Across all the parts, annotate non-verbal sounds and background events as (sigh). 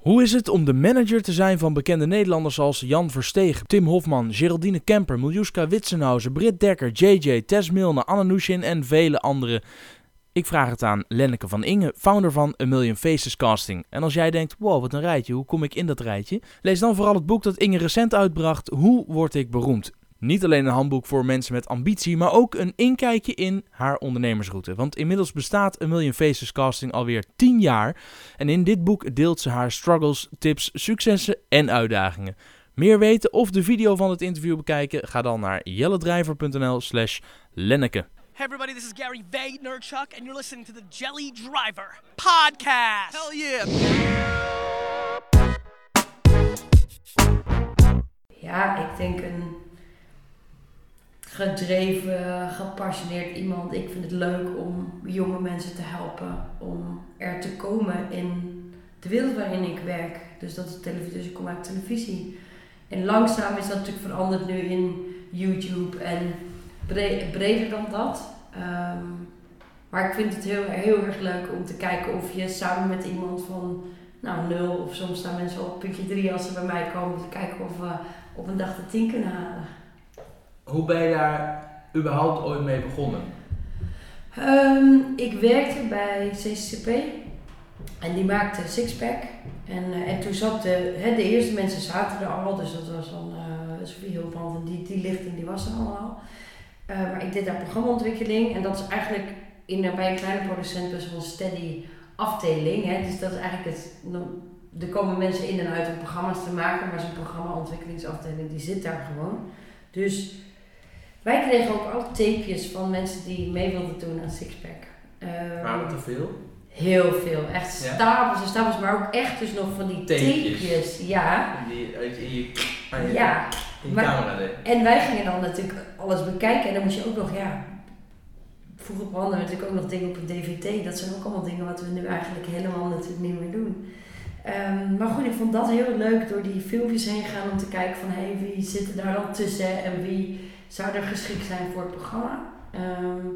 Hoe is het om de manager te zijn van bekende Nederlanders als Jan Verstegen, Tim Hofman, Geraldine Kemper, Miljuska Witsenhausen, Britt Dekker, JJ, Tess Milne, Anne Nushin en vele anderen? Ik vraag het aan Lenneke van Inge, founder van A Million Faces Casting. En als jij denkt, wow, wat een rijtje, hoe kom ik in dat rijtje? Lees dan vooral het boek dat Inge recent uitbracht, Hoe word ik beroemd? Niet alleen een handboek voor mensen met ambitie, maar ook een inkijkje in haar ondernemersroute. Want inmiddels bestaat A Million Faces Casting alweer 10 jaar. En in dit boek deelt ze haar struggles, tips, successen en uitdagingen. Meer weten of de video van het interview bekijken? Ga dan naar jellendrijver.nl slash Lenneke. Hey everybody, this is Gary Vaynerchuk, and you're listening to the Jelly Driver podcast. Hell yeah! Ja, ik denk een gedreven, gepassioneerd iemand. Ik vind het leuk om jonge mensen te helpen om er te komen in de wereld waarin ik werk. Dus dat is televisie, dus ik kom uit televisie. En langzaam is dat natuurlijk veranderd nu in YouTube en bre- breder dan dat. Ehm, maar ik vind het heel, heel erg leuk om te kijken of je samen met iemand van nou, nul of soms staan mensen op puntje drie als ze bij mij komen te kijken of we op een dag de tien kunnen halen. Hoe ben je daar überhaupt ooit mee begonnen? Ehm, ik werkte bij CCCP en die maakte Sixpack. En, eh, en toen zat de, hè, de eerste mensen zaten er al, dus dat was dan uh, Sofie Hulpand en die, die lichting die was er allemaal. Uh, maar ik deed daar programmaontwikkeling en dat is eigenlijk in, bij een kleine producent best wel steady afdeling. Hè? Dus dat is eigenlijk het, er komen mensen in en uit om programma's te maken, maar zo'n programmaontwikkelingsafdeling die zit daar gewoon. Dus wij kregen ook al tapejes van mensen die mee wilden doen aan Sixpack. Uh, Waren het er veel? Heel veel, echt Ja? stapels en stapels, maar ook echt dus nog van die Tapejes. tapejes. Ja, In, die, in je, je, ja. in je Maar- camera deed. En wij gingen dan natuurlijk alles bekijken en dan moest je ook nog, ja, vroeger brandden natuurlijk ook nog dingen op een dvd. Dat zijn ook allemaal dingen wat we nu eigenlijk helemaal natuurlijk niet meer doen. Ehm, maar goed, ik vond dat heel leuk door die filmpjes heen gaan om te kijken van hé, hey, wie zit er daar dan tussen en wie zou er geschikt zijn voor het programma. Ehm,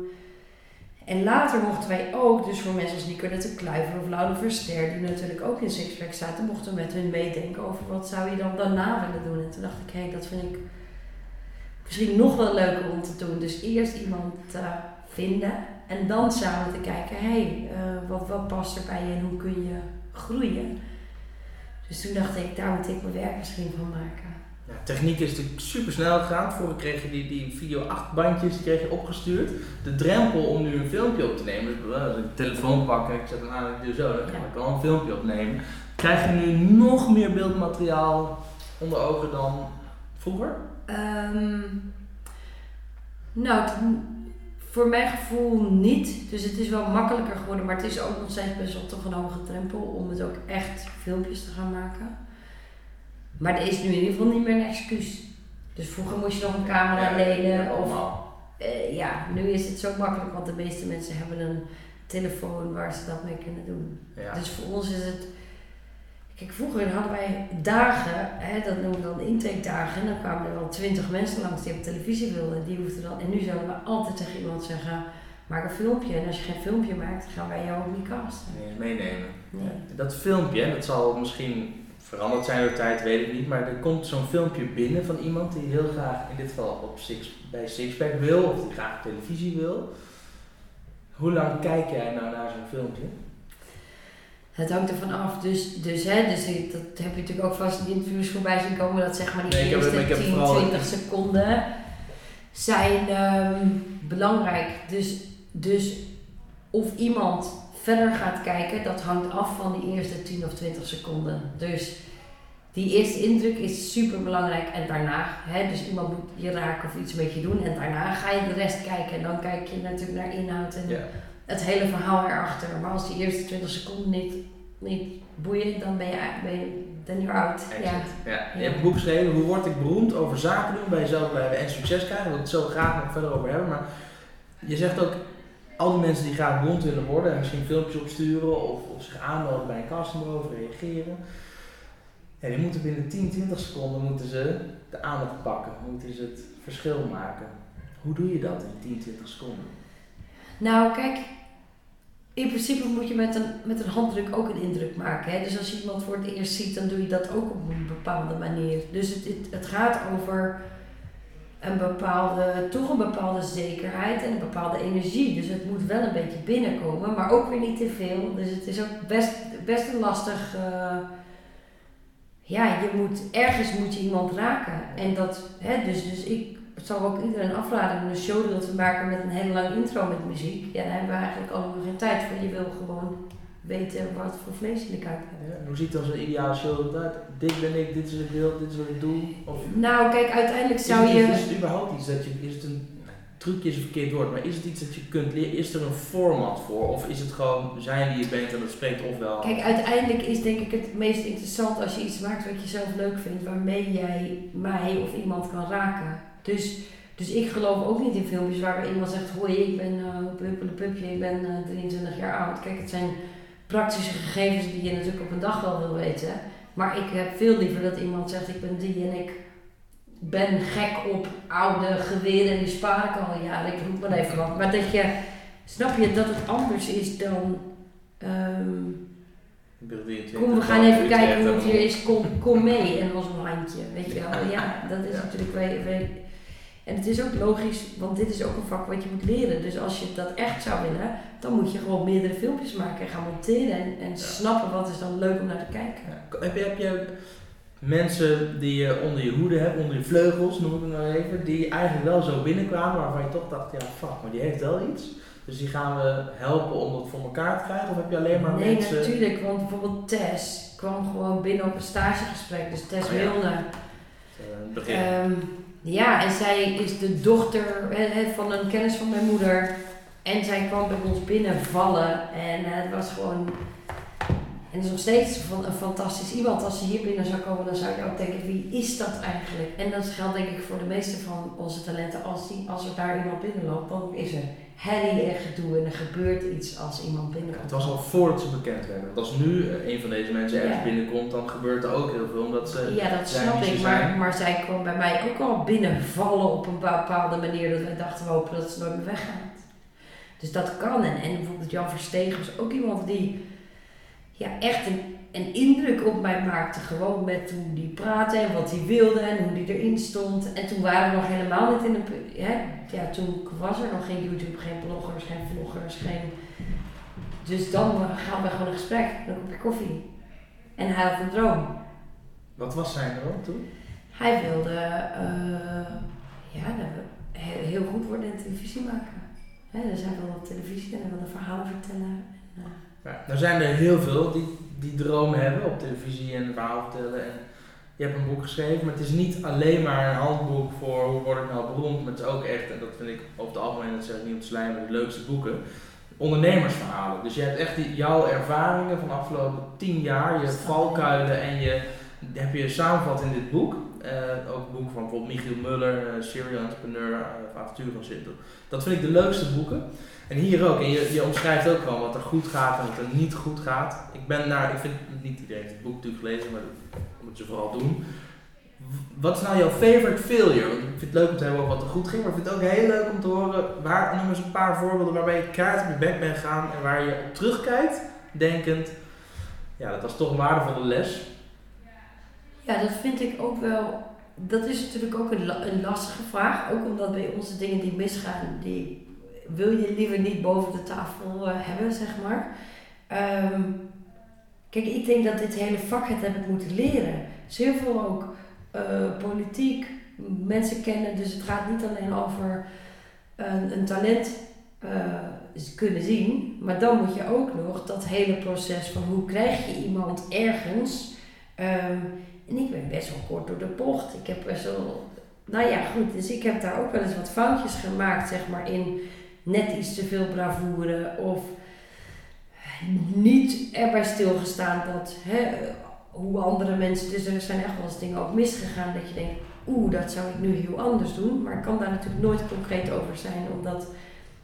en later mochten wij ook, dus voor mensen als Nico de Kluiver of Laura Verster, die natuurlijk ook in Sixpack zaten, mochten we met hun meedenken over wat zou je dan daarna willen doen. En toen dacht ik, hé, hey, dat vind ik misschien nog wel leuker om te doen. Dus eerst iemand te vinden en dan samen te kijken, hé, hey, eh, wat, wat past er bij je en hoe kun je groeien. Dus toen dacht ik, daar moet ik mijn werk misschien van maken. Ja, techniek is natuurlijk super snel gegaan. Vroeger kreeg je die, die video 8 bandjes, kreeg je opgestuurd. De drempel om nu een filmpje op te nemen, dus als ik de telefoon pak en ik zet hem aan en ik doe zo, dan kan ik al een filmpje opnemen. Krijg je nu nog meer beeldmateriaal onder ogen dan vroeger? Ehm, nou, voor mijn gevoel niet. Dus het is wel makkelijker geworden, maar het is ook nog steeds best wel toch een hoge drempel om het ook echt filmpjes te gaan maken. Maar er is nu in ieder geval niet meer een excuus. Dus vroeger moest je nog een camera lenen of eh, ja, nu is het zo makkelijk, want de meeste mensen hebben een telefoon waar ze dat mee kunnen doen. Ja. Dus voor ons is het. Kijk, vroeger hadden wij dagen, hè, dat noemen we dan intakedagen. En dan kwamen er wel twintig mensen langs die op televisie wilden. Die hoefden dan, en nu zouden we altijd tegen iemand zeggen: maak een filmpje. En als je geen filmpje maakt, gaan wij jou ook niet casten. Nee, meenemen. Nee. Dat filmpje, dat zal misschien veranderd zijn door tijd, weet ik niet. Maar er komt zo'n filmpje binnen van iemand die heel graag, in dit geval op Six, bij Sixpack wil, of die graag televisie wil. Hoe lang kijk jij nou naar zo'n filmpje? Het hangt ervan af. Dus, dus, hè, dus dat heb je natuurlijk ook vast in interviews voorbij zien komen. Dat zeg maar die Nee, eerste ik heb 10, vooral- 20 seconden zijn ehm, belangrijk. Dus, dus of iemand verder gaat kijken, dat hangt af van die eerste 10 of 20 seconden. Dus die eerste indruk is super belangrijk en daarna, hè, dus iemand moet je raken of iets met je doen en daarna ga je de rest kijken. En dan kijk je natuurlijk naar inhoud en het hele verhaal erachter. Maar als die eerste 20 seconden niet, niet boeien, dan ben je, ben je then you're out. Ja. Ja. Je hebt een boek geschreven, Hoe word ik beroemd over zaken doen bij jezelf blijven en succes krijgen. Daar wil ik het zo graag nog verder over hebben. Maar je zegt ook, al die mensen die graag beroemd willen worden en misschien filmpjes opsturen of, zich aanmelden bij een castingbureau of reageren. Ja, die moeten binnen 10, 20 seconden moeten ze de aandacht pakken, moeten ze het verschil maken. Hoe doe je dat in 10, 20 seconden? Nou, kijk, in principe moet je met een, met een handdruk ook een indruk maken. Hè? Dus als je iemand voor het eerst ziet, dan doe je dat ook op een bepaalde manier. Dus het, het gaat over een bepaalde, toch een bepaalde zekerheid en een bepaalde energie. Dus het moet wel een beetje binnenkomen, maar ook weer niet te veel. Dus het is ook best, best een lastig. eh, ja, je moet, ergens moet je iemand raken. En dat, hè, dus, dus ik zal ook iedereen afraden om een showreel te maken met een hele lange intro met muziek. Ja, daar hebben we eigenlijk allemaal geen tijd voor. Je wil gewoon weten wat voor vlees je in de kuip hebt. Ja, hoe ziet dan zo'n ideale show eruit? Dit ben ik, dit is het beeld, dit is wat ik doe. Of Nou, kijk, uiteindelijk zou je. is het überhaupt iets dat je, is het een trucje is een verkeerd woord, maar is het iets dat je kunt leren? Is er een format voor? Of is het gewoon zijn wie je bent en dat spreekt ofwel? Kijk, uiteindelijk is denk ik het meest interessant als je iets maakt wat je zelf leuk vindt, waarmee jij mij of iemand kan raken. Dus, dus ik geloof ook niet in filmpjes waarbij iemand zegt: Hoi, ik ben uh, Puppele Pupje, ik ben eh, 23 jaar oud. Kijk, het zijn praktische gegevens die je natuurlijk op een dag wel wil weten. Maar ik heb veel liever dat iemand zegt: Ik ben die en ik ben gek op oude geweren en die spaar ik al jaren. Ik roep maar even wat. Maar dat je, snap je, dat het anders is dan. ehm, Ik ben 23, Kom, we gaan even kijken hoe het hier is. Kom, kom mee. En was een handje. Weet je wel. Ja, (laughs) dat is natuurlijk wel. wel- En het is ook logisch, want dit is ook een vak wat je moet leren. Dus als je dat echt zou willen, dan moet je gewoon meerdere filmpjes maken en gaan monteren. En, en snappen wat is dan leuk om naar te kijken. Ja. Heb, je, heb je mensen die je onder je hoede hebt, onder je vleugels, noem ik het maar even, die eigenlijk wel zo binnenkwamen waarvan je toch dacht, ja fuck, maar die heeft wel iets. Dus die gaan we helpen om dat voor elkaar te krijgen? Of heb je alleen maar nee, mensen... natuurlijk. Want bijvoorbeeld Tess kwam gewoon binnen op een stagegesprek. Dus Tess Oh ja. Begin. Ehm, ja, en zij is de dochter van een kennis van mijn moeder. En zij kwam bij ons binnenvallen. En eh, het was gewoon. En het is nog steeds van een fantastisch iemand. Als ze hier binnen zou komen, dan zou je ook denken: wie is dat eigenlijk? En dat geldt denk ik voor de meeste van onze talenten. Als, die, als er daar iemand binnenloopt, dan is er herrie en gedoe. En er gebeurt iets als iemand binnenkomt. het was al voordat ze bekend werden. Want als nu eh, een van deze mensen ergens Ja. binnenkomt, dan gebeurt er ook heel veel. Omdat ze... Ja, dat snap ik. Maar, maar zij kwam bij mij ook al binnenvallen op een bepaalde manier. Dat wij dachten, we hopen dat ze nooit meer weggaat. Dus dat kan. En, en bijvoorbeeld Jan Verstegen was ook iemand die ja, echt een, een indruk op mij maakte. Gewoon met hoe die praatte en wat hij wilde en hoe die erin stond. En toen waren we nog helemaal niet in een... pu- Hè? Ja, toen was er nog geen YouTube, geen bloggers, geen vloggers, geen... Dus dan gaan we gewoon een gesprek, een kopje koffie. En hij had een droom. Wat was zijn droom toen? Hij wilde eh, ja, he- heel goed worden en televisie maken. Hè, dus hij wilde op televisie en hij wilde verhalen vertellen. En, eh, Ja, nou zijn er heel veel die die dromen hebben op televisie en verhaal vertellen. En je hebt een boek geschreven, maar het is niet alleen maar een handboek voor hoe word ik nou beroemd. Maar het is ook echt, en dat vind ik over het algemeen, dat zeg ik niet om te slijmen, de leukste boeken. Ondernemersverhalen. Dus je hebt echt die, jouw ervaringen van de afgelopen tien jaar, je valkuilen en je heb je samengevat in dit boek. Eh, ook het boek van bijvoorbeeld Michiel Muller, eh, Serial Entrepreneur, uh, Avontuur van Sintel. Dat vind ik de leukste boeken. En hier ook. En je, je omschrijft ook gewoon wat er goed gaat en wat er niet goed gaat. Ik ben naar, ik vind niet iedereen het boek natuurlijk gelezen, maar dat moet je vooral doen. Wat is nou jouw favorite failure? Want ik vind het leuk om te hebben wat er goed ging, maar ik vind het ook heel leuk om te horen. Waar, noem eens een paar voorbeelden waarbij je keihard op je bek bent gegaan en waar je op terugkijkt, denkend, ja, dat was toch een waardevolle les. ja, dat vind ik ook wel. Dat is natuurlijk ook een, een lastige vraag. Ook omdat bij ons de dingen die misgaan, die wil je liever niet boven de tafel eh, hebben, zeg maar. Ehm, kijk, ik denk dat dit hele vak het heb ik moeten leren. Dus heel veel ook eh, politiek, mensen kennen. Dus het gaat niet alleen over een, een talent eh, kunnen zien. Maar dan moet je ook nog dat hele proces van hoe krijg je iemand ergens. Ehm, en ik ben best wel kort door de bocht. Ik heb best wel. Nou ja, goed. Dus ik heb daar ook wel eens wat foutjes gemaakt, zeg maar, in net iets te veel bravoure. Of niet erbij stilgestaan dat hè, hoe andere mensen. Dus er zijn echt wel eens dingen ook misgegaan dat je denkt, oeh, dat zou ik nu heel anders doen. Maar ik kan daar natuurlijk nooit concreet over zijn, omdat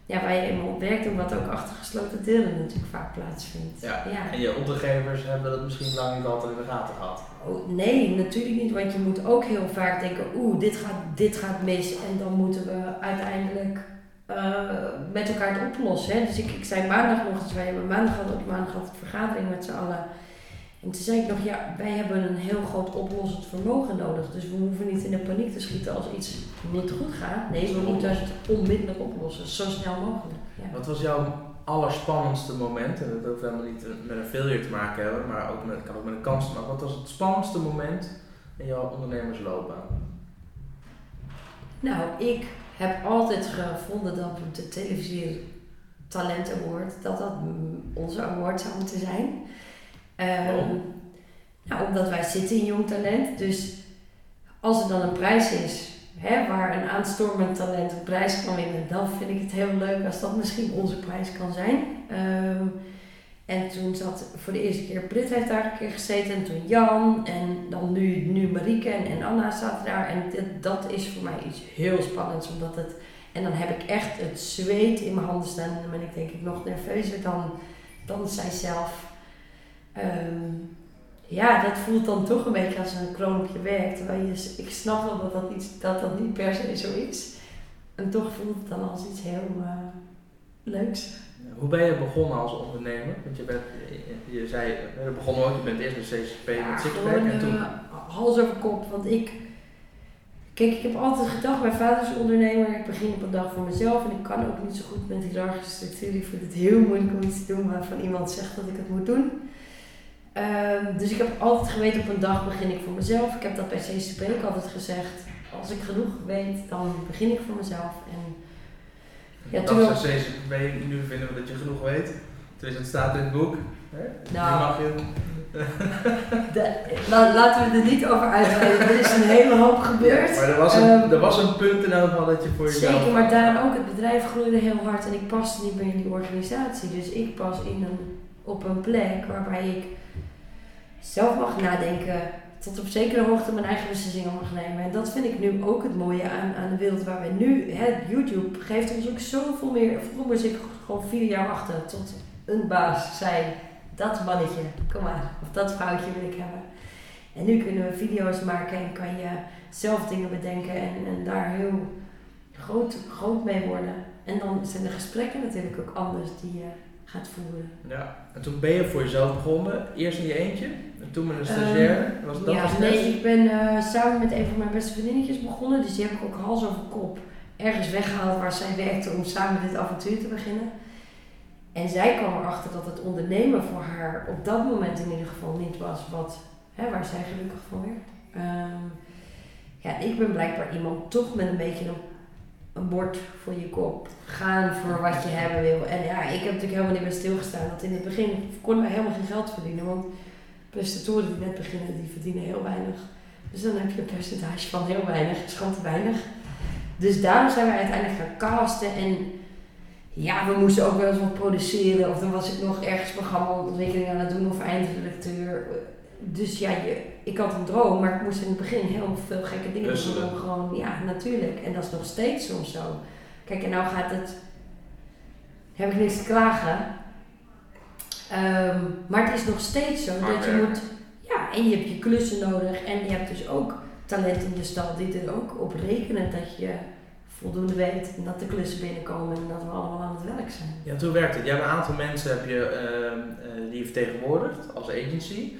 ja, waar je eenmaal op werkt en wat ook achter gesloten deuren natuurlijk vaak plaatsvindt. Ja. ja. En je opdrachtgevers hebben dat misschien lang niet altijd in de gaten gehad. Oh, nee, natuurlijk niet, want je moet ook heel vaak denken, oeh, dit gaat, dit gaat mis en dan moeten we uiteindelijk eh, met elkaar te oplossen. Hè. Dus ik, ik zei maandag nog eens, wij hebben maandag hadden op maandag altijd vergadering met z'n allen. En toen zei ik nog, ja, wij hebben een heel groot oplossend vermogen nodig. Dus we hoeven niet in de paniek te schieten als iets niet goed gaat. Nee, we moeten het onmiddellijk oplossen, zo snel mogelijk. Ja. Wat was jouw allerspannendste moment? En dat hoeft helemaal niet met een failure te maken hebben, maar ook met, kan ook met een kans te maken. Wat was het spannendste moment in jouw ondernemersloopbaan? Nou, ik heb altijd gevonden dat de televisie Talent Award, dat dat onze award zou moeten zijn. Um, nou, omdat wij zitten in jong talent, dus als er dan een prijs is hè, waar een aanstormend talent een prijs kan winnen, dan vind ik het heel leuk als dat misschien onze prijs kan zijn. Um, en toen zat voor de eerste keer Brit heeft daar een keer gezeten en toen Jan en dan nu, nu Marieke en, Anna zaten daar. En dat is voor mij iets heel spannends omdat het... En dan heb ik echt het zweet in mijn handen staan en dan ben ik denk ik nog nerveuzer dan, dan zij zelf. Um, ja, dat voelt dan toch een beetje als een kroon op je werk. Terwijl je, ik snap wel dat dat, iets, dat dat niet per se zo is. En toch voelt het dan als iets heel uh, leuks. Hoe ben je begonnen als ondernemer? Want je, bent, je, zei, je begonnen ook, je bent eerst met CCP ja, met Sixpack en toen... Uh, hals over kop, want ik... Kijk, ik heb altijd gedacht, mijn vader is ondernemer, ik begin op een dag voor mezelf en ik kan ook niet zo goed met hiërarchische structuur. Ik vind het heel moeilijk om iets te doen waarvan iemand zegt dat ik het moet doen. Um, dus ik heb altijd geweten, op een dag begin ik voor mezelf. Ik heb dat bij CCP ook altijd gezegd. Als ik genoeg weet, dan begin ik voor mezelf. En ja, toen Dankzij CCP nu vinden we dat je genoeg weet. Dus het staat in het boek. Hè? Nou, mag je. (laughs) de, laten we er niet over uitweiden. er is een hele hoop gebeurd. maar er was een, um, er was een punt in elk geval dat je voor jezelf... Zeker, maar daarom ook. Het bedrijf groeide heel hard en ik paste niet meer in die organisatie. Dus ik pas in een, op een plek waarbij ik zelf mag nadenken. Tot op zekere hoogte mijn eigen beslissingen mag nemen. En dat vind ik nu ook het mooie aan, aan de wereld waar we nu... Hè, YouTube geeft ons ook zoveel meer... Vroeger moest ik gewoon vier jaar wachten tot een baas zei... Dat mannetje, kom maar. Of dat vrouwtje wil ik hebben. En nu kunnen we video's maken en kan je zelf dingen bedenken en, en daar heel groot, groot mee worden. En dan zijn de gesprekken natuurlijk ook anders die je gaat voeren. Ja, en toen ben je voor jezelf begonnen, eerst in je eentje en toen met een stagiair. Um, was dat ja, nee, ik ben uh, samen met een van mijn beste vriendinnetjes begonnen, dus die heb ik ook hals over kop ergens weggehaald waar zij werkte om samen dit avontuur te beginnen. En zij kwam erachter dat het ondernemen voor haar op dat moment in ieder geval niet was wat, hè, waar zij gelukkig van werd. Um, ja, ik ben blijkbaar iemand toch met een beetje een een bord voor je kop. Gaan voor wat je hebben wil. En ja, ik heb natuurlijk helemaal niet bij stilgestaan. Want in het begin konden wij helemaal geen geld verdienen. Want prestatoren die net beginnen, die verdienen heel weinig. Dus dan heb je een percentage van heel weinig, schat weinig. Dus daarom zijn we uiteindelijk gaan casten. En ja, we moesten ook wel eens wat produceren. Of dan was ik nog ergens programmaontwikkeling aan het doen of eindredacteur dus ja, je, ik had een droom, maar ik moest in het begin heel veel gekke dingen doen. Gewoon, ja, natuurlijk. En dat is nog steeds soms zo. Kijk, en nou gaat het. Heb ik niks te klagen. Um, maar het is nog steeds zo dat je moet. Ja, en je hebt je klussen nodig. En je hebt dus ook talent in je stal die er ook op rekenen dat je voldoende weet en dat de klussen binnenkomen en dat we allemaal aan het werk zijn. Ja, toen werkt het. Je hebt een aantal mensen heb je, uh, uh, die je vertegenwoordigt als agency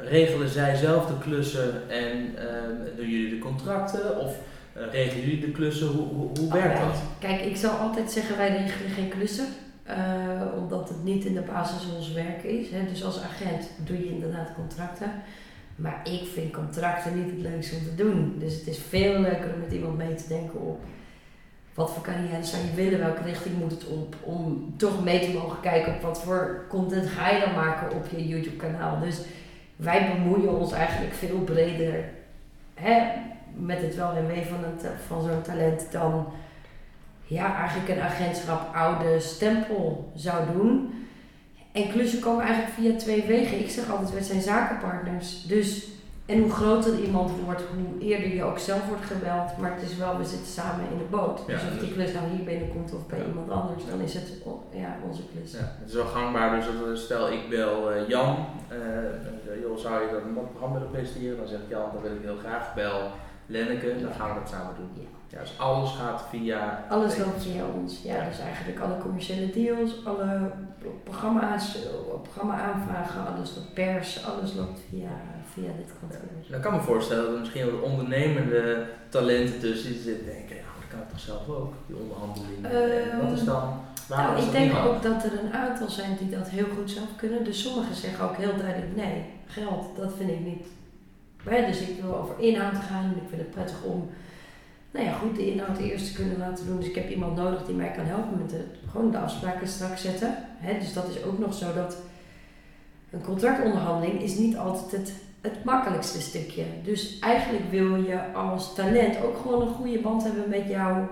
regelen zij zelf de klussen en uh, doen jullie de contracten? Of uh, regelen jullie de klussen? Hoe, hoe, hoe werkt dat? Kijk, ik zou altijd zeggen, wij regelen geen klussen. Uh, omdat het niet in de basis van ons werk is. Hè. Dus als agent doe je inderdaad contracten. Maar ik vind contracten niet het leukste om te doen. Dus het is veel leuker om met iemand mee te denken op wat voor carrière zou je willen, welke richting moet het op, om toch mee te mogen kijken op wat voor content ga je dan maken op je YouTube kanaal. Dus wij bemoeien ons eigenlijk veel breder hè, met het wel en wee van, van zo'n talent dan ja, eigenlijk een agentschap oude stempel zou doen. En klussen komen eigenlijk via twee wegen. Ik zeg altijd, we zijn zakenpartners. Dus en hoe groter iemand wordt, hoe eerder je ook zelf wordt gebeld. Maar het is wel, we zitten samen in de boot. dus of die klus nou hier binnenkomt of bij iemand anders, dan is het ja, onze klus. Ja, het is wel gangbaar, dus stel ik bel uh, Jan, uh, joh, zou je programma willen presenteren? Dan zegt Jan, dan wil ik heel graag bel Lenneke, dan gaan we dat samen doen. Ja. Dus alles gaat via... Alles loopt via ons. Ja, Ja. dus eigenlijk alle commerciële deals, alle programma's, eh, programma-aanvragen, alles wat pers, alles loopt via, via dit kantoor. Dan kan ik me voorstellen dat er misschien wat ondernemende talenten tussen zitten denken, ja, dat kan ik toch zelf ook, die onderhandelingen. Ehm, Wat is dan, Nou, is ik denk ook dat er een aantal zijn die dat heel goed zelf kunnen. Dus sommigen zeggen ook heel duidelijk nee, geld, dat vind ik niet. Maar dus ik wil over inhoud gaan en ik vind het prettig om, nou ja, goed de inhoud eerst te kunnen laten doen. Dus ik heb iemand nodig die mij kan helpen met de, gewoon de afspraken straks zetten. Dus dat is ook nog zo dat een contractonderhandeling is niet altijd het, het makkelijkste stukje. Dus eigenlijk wil je als talent ook gewoon een goede band hebben met jouw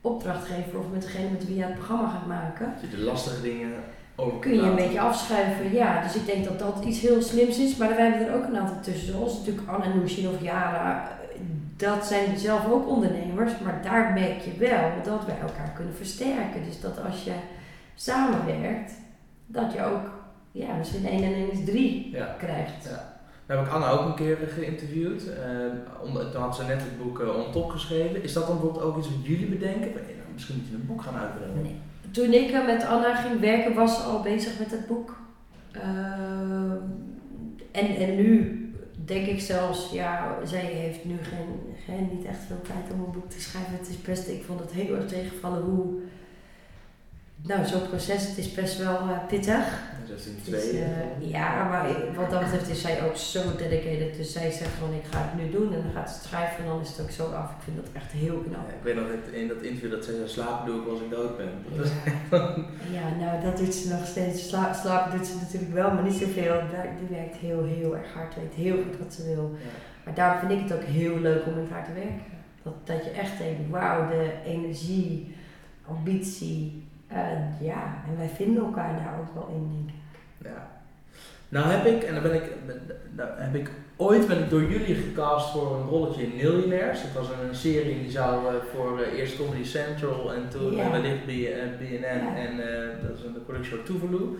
opdrachtgever of met degene met wie je het programma gaat maken. Dat je de lastige dingen over Kun je een beetje afschuiven, ja. Dus ik denk dat dat iets heel slims is. Maar wij hebben er ook een aantal tussen, zoals natuurlijk Anna Nushin of Yara. Dat zijn zelf ook ondernemers, maar daar merk je wel dat wij elkaar kunnen versterken. Dus dat als je samenwerkt, dat je ook ja, misschien 1 en 1 is 3 Ja. krijgt. Ja. Heb ik Anna ook een keer geïnterviewd. Eh, toen had ze net het boek eh, On Top geschreven. Is dat dan bijvoorbeeld ook iets wat jullie bedenken? Nou, misschien moet je een boek gaan uitbrengen. Toen ik eh, met Anna ging werken, was ze al bezig met het boek. Ehm, en, en nu denk ik zelfs, ja, zij heeft nu geen, geen, niet echt veel tijd om een boek te schrijven. Het is best, ik vond het heel erg tegenvallen hoe, nou zo'n proces, het is best wel eh, pittig. Dus dat is in tweeën. eh, ja, maar wat dat betreft is zij ook zo dedicated. Dus zij zegt gewoon, ik ga het nu doen en dan gaat ze schrijven en dan is het ook zo af. Ik vind dat echt heel knap. Ja, ik weet nog in dat interview dat ze zei, slapen doe ik als ik dood ben. Is- Ja, nou dat doet ze nog steeds. Sla- slapen doet ze natuurlijk wel, maar niet zoveel. Die werkt heel, heel erg hard. Weet heel goed wat ze wil. Ja. Maar daarom vind ik het ook heel leuk om met haar te werken. Dat, dat je echt denkt, wauw, de energie, ambitie. Eh, ja, en wij vinden elkaar daar ook wel in, denk ik. Ja. Nou heb ik, en dan ben ik, nou heb ik ooit ben ik door jullie gecast voor een rolletje in Millionaires. Het was een serie die zou eh, voor eh, eerst Comedy Central en toen eh, wellicht BNN en dat is een productie van Tuvalu.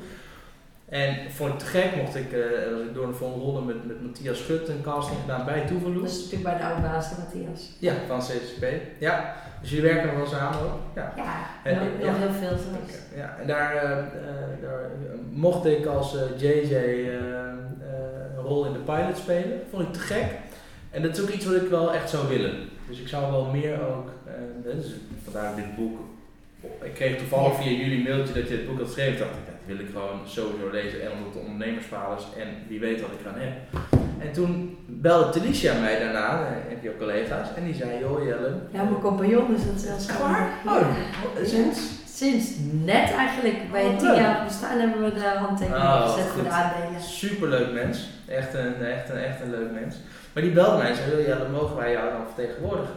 En vond ik te gek, mocht ik, eh, was ik door een volle rollen met, met Matthias Schut een casting gedaan bij Tuvalu. Dat is natuurlijk bij de oude baas, hè, Matthias. Ja, van CCP. Ja, dus jullie werken nog wel samen ook. Ja. Ja, En- nog, ja. nog heel veel zelfs. Ja, en daar, eh, eh, daar eh, mocht ik als eh, JJ eh, eh, een rol in de pilot spelen. Vond ik te gek. En dat is ook iets wat ik wel echt zou willen. Dus ik zou wel meer ook, eh, dus vandaar dit boek. Ik kreeg toevallig via jullie mailtje dat je het boek had geschreven. dacht ik, wil ik gewoon sowieso lezen. En omdat het ondernemersverhaal is en wie weet wat ik aan heb. En toen belde Telicia mij daarna, heb je ook collega's, en die zei, joh Jelle, Ja, mijn compagnon is dat zelfs? Ja. Oh, sinds? Sinds net eigenlijk, bij het Oh, tien leuk. jaar bestaan hebben we de handtekening Oh, gezet voor de aandelen. Superleuk mens. Echt een, echt, een, echt een leuk mens. Maar die belde mij en zei, ja, dan mogen wij jou dan vertegenwoordigen.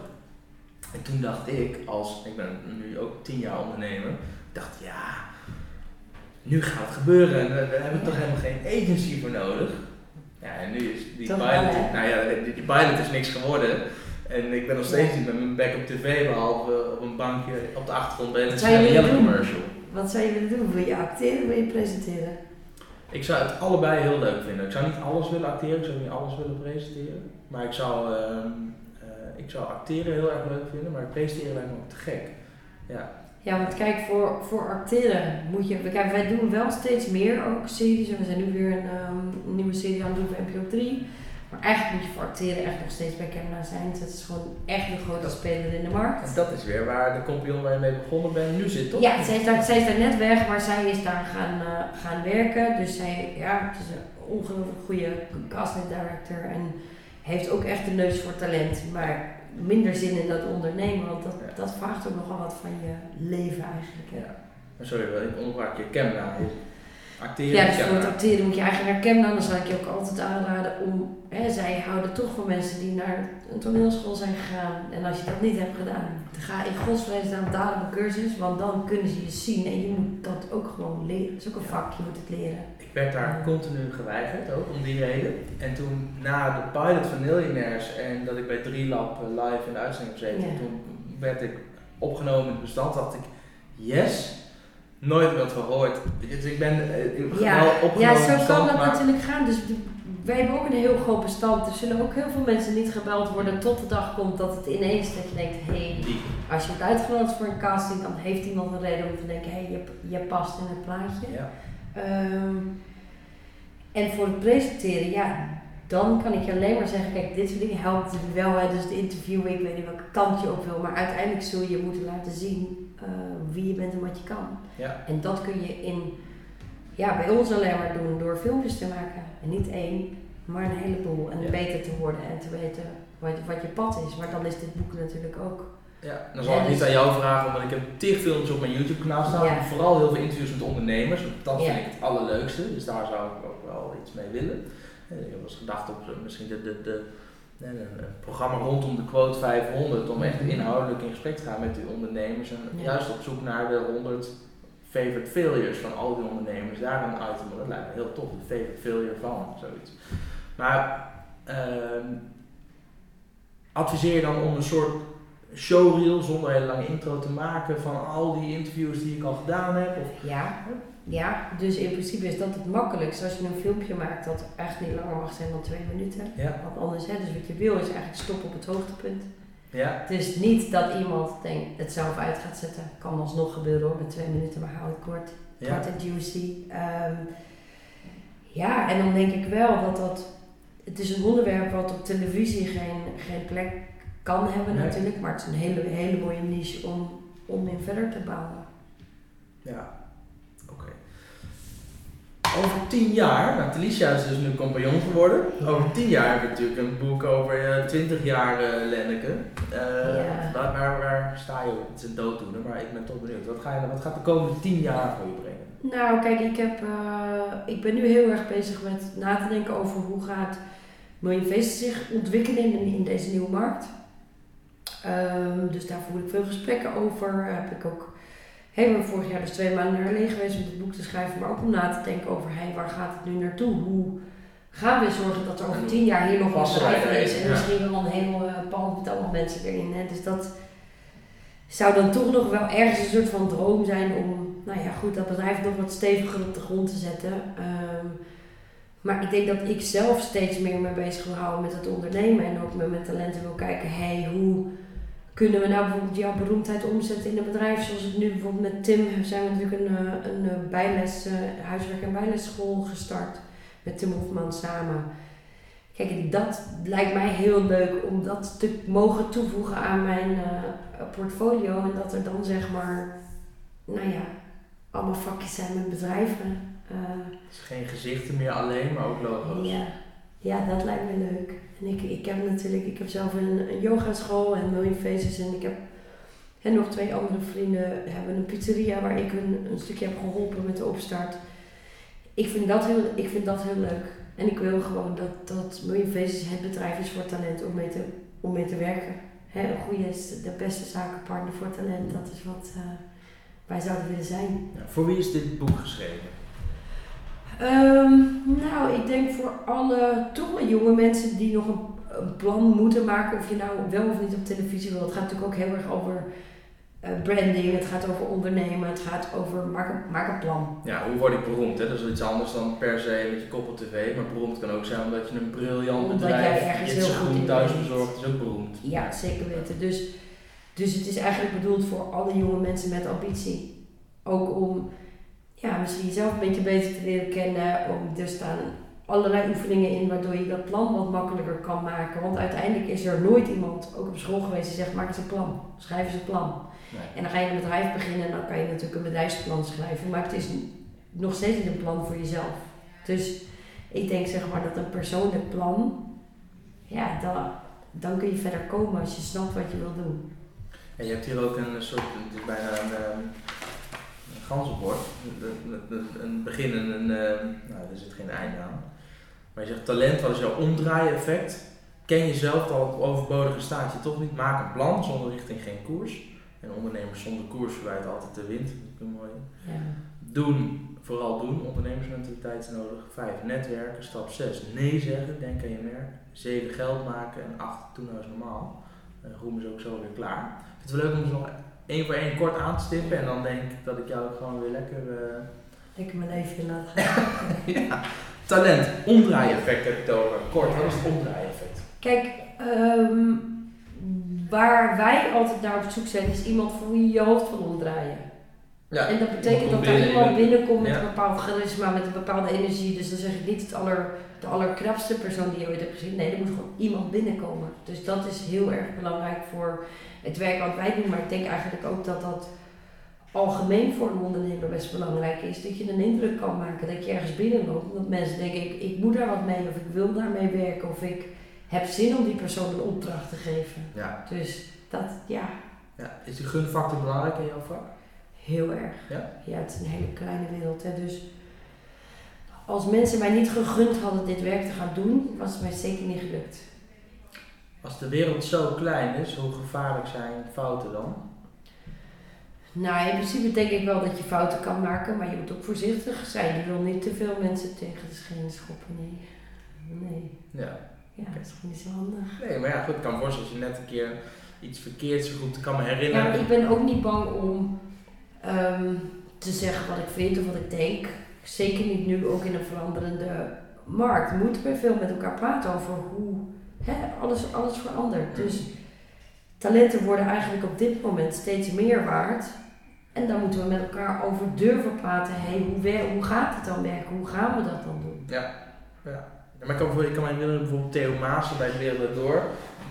En toen dacht ik, als, ik ben nu ook tien jaar ondernemer, ik dacht, ja, nu gaat het gebeuren. En daar daar heb ik toch helemaal geen agency voor nodig. Ja, en nu is die pilot, wel, nou ja, die, die pilot is niks geworden. En ik ben nog steeds niet met mijn back op tv, behalve op een bankje op de achtergrond bij een Jelle doen? commercial. Wat zou je willen doen? Wil je acteren of wil je presenteren? Ik zou het allebei heel leuk vinden. Ik zou niet alles willen acteren, ik zou niet alles willen presenteren. Maar ik zou, ehm, eh, ik zou acteren heel erg leuk vinden, maar presenteren lijkt me ook te gek. Ja, Ja, want kijk, voor, voor acteren moet je... Kijk, wij doen wel steeds meer ook series. En we zijn nu weer een, ehm, een nieuwe serie aan het doen voor NPO 3. Maar eigenlijk moet je voor acteren echt nog steeds bij Camera zijn. Het is gewoon echt de grote speler in de markt. en dat is weer waar de compagnon waar je mee begonnen bent nu zit, toch? Ja, zij is, daar, zij is daar net weg, maar zij is daar gaan, eh, gaan werken. Dus zij ja, het is een ongelooflijk goede casting director. En heeft ook echt een neus voor talent. Maar minder zin in dat ondernemen, want dat, Ja. dat vraagt ook nogal wat van je leven eigenlijk. hè. Ja. Maar sorry, wel, ik onderbrak je camera. Acteren Ja, dus voor het acteren moet je eigenlijk naar Camden. Dan zou ik je ook altijd aanraden om... Hè, zij houden toch van mensen die naar een toneelschool zijn gegaan. En als je dat niet hebt gedaan, dan ga in dan dadelijk op cursus. Want dan kunnen ze je zien en je moet dat ook gewoon leren. Het is ook een vak, je moet het leren. Werd daar continu geweigerd, ook om die reden. En toen na de pilot van Millionaires en dat ik bij 3Lab eh, live in de uitzending heb gezeten, Ja. toen werd ik opgenomen in het bestand, dacht ik, yes, nooit wat gehoord. Dus ik ben ben Ja, wel opgenomen ja zo bestand, kan dat maar natuurlijk gaan. Dus wij hebben ook een heel groot bestand. Er zullen ook heel veel mensen niet gebeld worden tot de dag komt dat het ineens dat je denkt, hé, hey, als je wordt uitgenodigd voor een casting, dan heeft iemand een reden om te denken, hé, hey, je, je past in het plaatje. Ja. Ehm, en voor het presenteren, ja, dan kan ik je alleen maar zeggen, kijk, dit soort dingen helpt natuurlijk wel. Hè, dus het interview, ik weet niet welke kant je op wil, maar uiteindelijk zul je moeten laten zien eh, wie je bent en wat je kan. Ja. En dat kun je in, ja, bij ons alleen maar doen door filmpjes te maken. En niet één, maar een heleboel. En Ja. beter te worden en te weten wat, wat je pad is. Maar dan is dit boek natuurlijk ook. Ja, dan zal ik niet aan jou vragen, omdat ik heb tig filmpjes op mijn YouTube kanaal staan. Ja. Vooral heel veel interviews met ondernemers. Dat Ja. vind ik het allerleukste, dus daar zou ik ook wel iets mee willen. Eh, Ik heb eens gedacht op eh, misschien de, de, de, eh, een, programma rondom de quote 500 om echt inhoudelijk in gesprek te gaan met die ondernemers. En Ja. juist op zoek naar de 100 favorite failures van al die ondernemers. Daar een item, dat lijkt me heel tof, de favorite failure van, zoiets. Maar ehm, adviseer je dan om een soort showreel zonder een hele lange intro te maken van al die interviews die ik al gedaan heb? Of, Ja, ja, dus in principe is dat het makkelijkst. Als je een filmpje maakt dat echt niet langer mag zijn dan twee minuten. ja, Want anders, hè, dus wat je wil is eigenlijk stoppen op het hoogtepunt. ja, Het is niet dat iemand denkt, het zelf uit gaat zetten. Kan alsnog gebeuren hoor, met twee minuten, maar hou het kort. ja. Kort en juicy. Ehm, ja, en dan denk ik wel dat dat... Het is een onderwerp wat op televisie geen, geen plek kan hebben Nee. natuurlijk. Maar het is een hele, hele mooie niche om, om in verder te bouwen. Ja, oké. Over tien jaar, nou Telicia is dus nu compagnon geworden. Over tien jaar heb je natuurlijk een boek over eh, 20 jaar eh Lenneke. Eh, Ja. waar, waar, waar sta je op? Het is een dooddoener, maar ik ben toch benieuwd. Wat, ga je, wat gaat de komende tien jaar voor je brengen? Nou, kijk, ik, heb, ik ben nu heel erg bezig met na te denken over hoe gaat Miljoen Feesten zich ontwikkelen in, in deze nieuwe markt. Ehm, dus daar voer ik veel gesprekken over. Heb ik ook helemaal vorig jaar dus twee maanden naar Leen geweest om dit boek te schrijven. Maar ook om na te denken over, hey, waar gaat het nu naartoe? Hoe gaan we zorgen dat er over En tien jaar hier nog een wij bedrijf is? En ja. misschien wel een heel pand met allemaal mensen erin. Hè? Dus dat zou dan toch nog wel ergens een soort van droom zijn om, nou ja, goed, dat bedrijf nog wat steviger op de grond te zetten. Ehm, maar ik denk dat ik zelf steeds meer mee bezig wil houden met het ondernemen en ook met mijn talenten wil kijken, hey, hoe kunnen we nou bijvoorbeeld jouw beroemdheid omzetten in een bedrijf zoals het nu bijvoorbeeld met Tim zijn we natuurlijk een, eh, een eh, bijles, eh, huiswerk- en bijlesschool gestart met Tim Hofman samen. Kijk, dat lijkt mij heel leuk om dat te mogen toevoegen aan mijn portfolio. En dat er dan zeg maar, nou ja, allemaal vakjes zijn met bedrijven. Eh, Het is geen gezichten meer alleen, maar ook logo's. ja. ja, dat lijkt me leuk. En ik, ik heb natuurlijk, ik heb zelf een, een yogaschool en Million Faces en ik heb en nog twee andere vrienden hebben een pizzeria waar ik een, een stukje heb geholpen met de opstart. Ik vind dat heel, ik vind dat heel leuk. En ik wil gewoon dat, dat Million Faces het bedrijf is voor talent om mee te, om mee te werken. Hè, een goede, de beste zakenpartner voor talent, dat is wat eh, wij zouden willen zijn. Ja, voor wie is dit boek geschreven? Ehm, nou, ik denk voor alle toch wel jonge mensen die nog een, een plan moeten maken, of je nou wel of niet op televisie wil. Het gaat natuurlijk ook heel erg over eh, branding, het gaat over ondernemen, het gaat over maak een, maak een plan. Ja, hoe word ik beroemd? Hè? Dat is wel iets anders dan per se met je kop op tv. Maar beroemd kan ook zijn omdat je een briljant Omdat bedrijf, jij ergens je heel goed thuis bezorgt, is ook beroemd. Ja, zeker weten. Dus, dus het is eigenlijk bedoeld voor alle jonge mensen met ambitie. Ook om ja, misschien jezelf een beetje beter te leren kennen. Om, er staan allerlei oefeningen in waardoor je dat plan wat makkelijker kan maken. Want uiteindelijk is er nooit iemand, ook op school geweest, die zegt maak eens een plan. Schrijf eens een plan. Nee. En dan ga je een bedrijf beginnen en dan kan je natuurlijk een bedrijfsplan schrijven. Maar het is nog steeds niet een plan voor jezelf. Dus ik denk zeg maar dat een persoonlijk plan, ja, dan, dan kun je verder komen als je snapt wat je wil doen. En je hebt hier ook een soort, het is bijna een, ehm, een ganzenbord. Een, een, een- begin en een, nou er zit geen einde aan. Maar je zegt talent, wat is jouw omdraai-effect? Ken jezelf al het overbodige staat je toch niet. Maak een plan, zonder richting geen koers. En ondernemers zonder koers verwijt altijd de wind. Dat is een mooie. Ja. Doen, vooral doen. Ondernemersmentaliteit is nodig. Vijf, netwerken. Stap 6, nee zeggen. Denk aan je merk. 7, geld maken. En 8, doen nou eens normaal. Uh, Roem is ook zo weer klaar. Ik vind het wel leuk om ze nog één voor één kort aan te stippen. En dan denk ik dat ik jou gewoon weer lekker... eh, Lekker mijn leven in laten gaan. (laughs) ja. Talent, omdraai-effect heb je het over. Kort, wat is het omdraai-effect? Kijk, ehm, waar wij altijd naar op zoek zijn, is iemand voor wie je je hoofd wil omdraaien. Ja, En dat betekent dat er iemand binnenkomt met Ja. een bepaald charisma, met een bepaalde energie. Dus dan zeg ik niet het aller, de allerkrapste persoon die je ooit hebt gezien. Nee, er moet gewoon iemand binnenkomen. Dus dat is heel erg belangrijk voor het werk wat wij doen. Maar ik denk eigenlijk ook dat dat algemeen voor een ondernemer best belangrijk is. Dat je een indruk kan maken, dat je ergens binnenloopt. Dat mensen denken, ik, ik moet daar wat mee, of ik wil daarmee werken, of ik heb zin om die persoon een opdracht te geven. Ja. Dus dat, ja, ja. Is die gunfactor belangrijk in jouw vak? Heel erg. Ja? Ja, het is een hele kleine wereld. Hè? Dus als mensen mij niet gegund hadden dit werk te gaan doen, was het mij zeker niet gelukt. Als de wereld zo klein is, hoe gevaarlijk zijn fouten dan? Nou, in principe denk ik wel dat je fouten kan maken, maar je moet ook voorzichtig zijn. Je wil niet te veel mensen tegen de schenen schoppen. Nee. Nee. Ja. Ja, dat is gewoon niet zo handig. Nee, maar ja, goed, ik kan voorstellen als je net een keer iets verkeerds zo goed kan me Ja, herinneren. maar ik ben ook niet bang om ehm, te zeggen wat ik vind of wat ik denk. Zeker niet nu, ook in een veranderende markt. We moeten weer veel met elkaar praten over hoe hè, alles, alles verandert. Dus talenten worden eigenlijk op dit moment steeds meer waard. En daar moeten we met elkaar over durven praten. Hey, hoe, hoe gaat het dan werken? Hoe gaan we dat dan doen? Ja, ja. Maar ik kan, me- ik kan bijvoorbeeld Theo Maassen bij Wereld Door,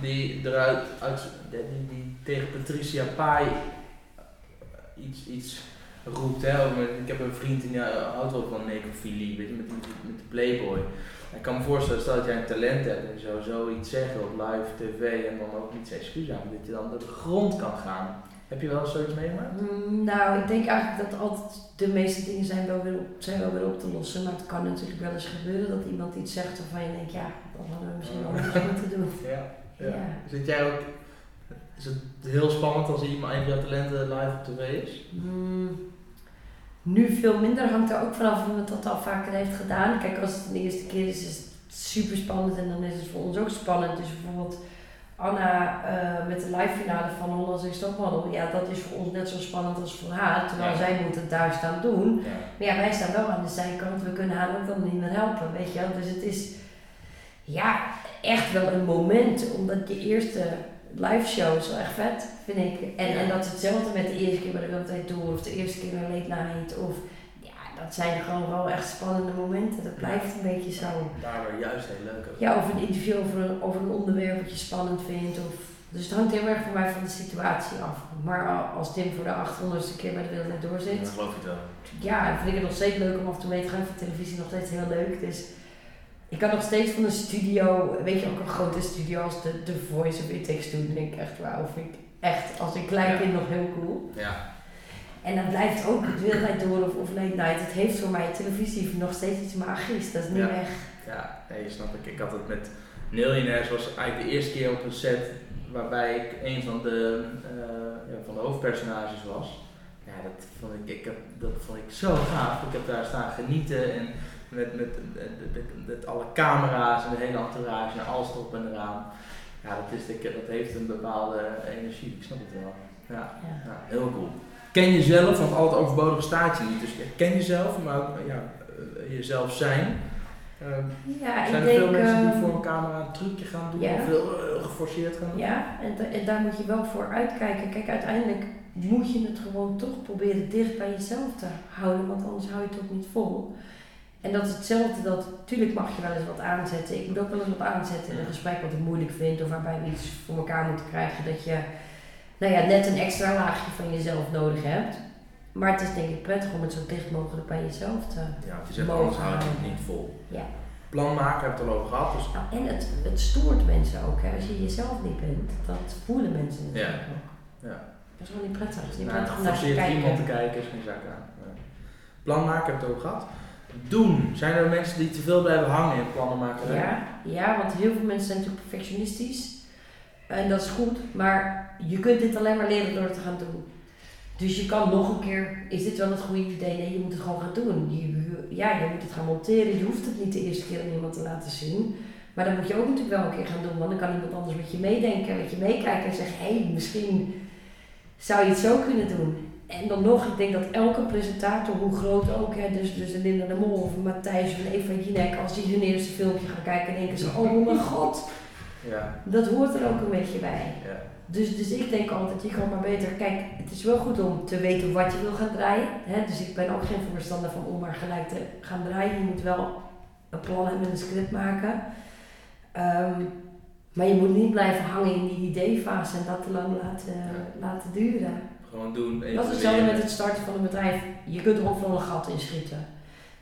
die eruit, uit, die, die tegen Patricia Pai iets, iets roept. Hè, ik heb een vriend die eh, houdt wel van necrofilie, weet je, met, met de Playboy. Ik kan me voorstellen, stel dat jij een talent hebt en zo zoiets zeggen op live tv en dan ook niet zijn excuus aan, dat je dan door de grond kan gaan. Heb je wel eens zoiets meegemaakt? Mm, Nou, ik denk eigenlijk dat altijd de meeste dingen zijn wel, weer op, zijn wel weer op te lossen. Maar het kan natuurlijk wel eens gebeuren dat iemand iets zegt waarvan je denkt, ja, dat hadden we misschien wel anders moeten doen. (laughs) Ja. ja. Ja. Zit jij ook, is het heel spannend als iemand een van jouw talenten live op tv is? Mm, nu veel minder hangt er ook vanaf hoe het dat al vaker heeft gedaan. Kijk, als het de eerste keer is, is het super spannend en dan is het voor ons ook spannend. Dus bijvoorbeeld Anna eh, met de live finale van Hollands Next Topmodel, ja, dat is voor ons net zo spannend als voor haar. Terwijl Ja. zij moet het daar staan doen. Ja. Maar ja, wij staan wel aan de zijkant, we kunnen haar ook dan niet meer helpen, weet je wel. Dus het is ja, echt wel een moment, omdat je eerste live show is wel echt vet, vind ik. En, en dat is hetzelfde met de eerste keer bij de Wereldwijd Tour of de eerste keer bij Late Night. Of, ja, dat zijn gewoon wel echt spannende momenten. Dat blijft een beetje zo. Daardoor juist heel leuk ook. Ja, of een interview over een, over een onderwerp wat je spannend vindt. Of, dus het hangt heel erg voor mij van de situatie af. Maar als Tim voor de 800ste keer bij de Wereldwijd Door zit, Dat geloof ik wel. ja, dan vind ik het nog steeds leuk om af en toe mee te gaan. Voor televisie nog steeds heel leuk. Dus ik kan nog steeds van een studio, weet je, ook een grote studio als de, de Voice of It. Dan denk ik echt, wauw, vind ik echt als een klein Ja. kind nog heel cool. Ja. En dan blijft ook het wereldwijd door of, of late night. Het heeft voor mij televisie nog steeds iets magisch. Dat is niet Ja. weg. Ja, nee, snap ik. Ik had het met Millionaires, was eigenlijk de eerste keer op een set waarbij ik een van de, eh, ja, van de hoofdpersonages was. Ja, dat vond ik, ik heb, dat vond ik zo gaaf. Ik heb daar staan genieten en met, met, met, alle camera's en de hele entourage en alles erop en eraan. Ja, dat, is, dat heeft een bepaalde energie, ik snap het wel. Ja, Ja. heel cool. Ken jezelf, want al het overbodige staat je niet. Dus ken jezelf, maar ook ja, eh, jezelf zijn. Ehm, Ja, zijn er veel denk... mensen die ehm, voor een camera een trucje gaan doen ja. of heel eh, geforceerd gaan doen? Ja, en, en daar moet je wel voor uitkijken. Kijk, uiteindelijk moet je het gewoon toch proberen dicht bij jezelf te houden, want anders hou je het ook niet vol. En dat is hetzelfde dat, tuurlijk mag je wel eens wat aanzetten. Ik moet ook wel eens wat aanzetten in een gesprek wat ik moeilijk vind of waarbij we iets voor elkaar moeten krijgen. Dat je, nou ja, net een extra laagje van jezelf nodig hebt. Maar het is denk ik prettig om het zo dicht mogelijk bij jezelf te Ja, want je zegt je het niet vol. Ja. Plan maken, heb het al over gehad. Dus Nou, en het, het stoort mensen ook. Hè. Als je jezelf niet bent, dat voelen mensen natuurlijk ook. Ja. Dat is wel niet prettig. Het is niet nou, prettig om naar te kijken. iemand te kijken is geen zak aan. Nee. Plan maken, heb het over gehad. Doen. Zijn er mensen die te veel blijven hangen in plannen maken? Ja, ja, want heel veel mensen zijn natuurlijk perfectionistisch. En dat is goed, maar je kunt dit alleen maar leren door het te gaan doen. Dus je kan nog een keer, is dit wel het goede idee? Nee, je moet het gewoon gaan doen. Je, ja, je moet het gaan monteren. Je hoeft het niet de eerste keer aan iemand te laten zien. Maar dan moet je ook natuurlijk wel een keer gaan doen, want dan kan iemand anders met je meedenken, met je meekijken en zeggen: hé, hey, misschien zou je het zo kunnen doen. En dan nog, ik denk dat elke presentator, hoe groot ook, hè, dus, dus een Linda de Mol of een Matthijs of een Eva Jinek, als die hun eerste filmpje gaan kijken, denken ze, oh (laughs) mijn god, Ja. dat hoort er ook een beetje bij. Ja. Dus, dus ik denk altijd, je kan maar beter, kijk, het is wel goed om te weten wat je wil gaan draaien. Hè? Dus ik ben ook geen voorstander van om maar gelijk te gaan draaien. Je moet wel een plan hebben en een script maken. Ehm, maar je moet niet blijven hangen in die ideefase en dat te lang laten, laten duren. Gewoon doen. Dat is hetzelfde met het starten van een bedrijf. Je kunt er overal een gat in schieten.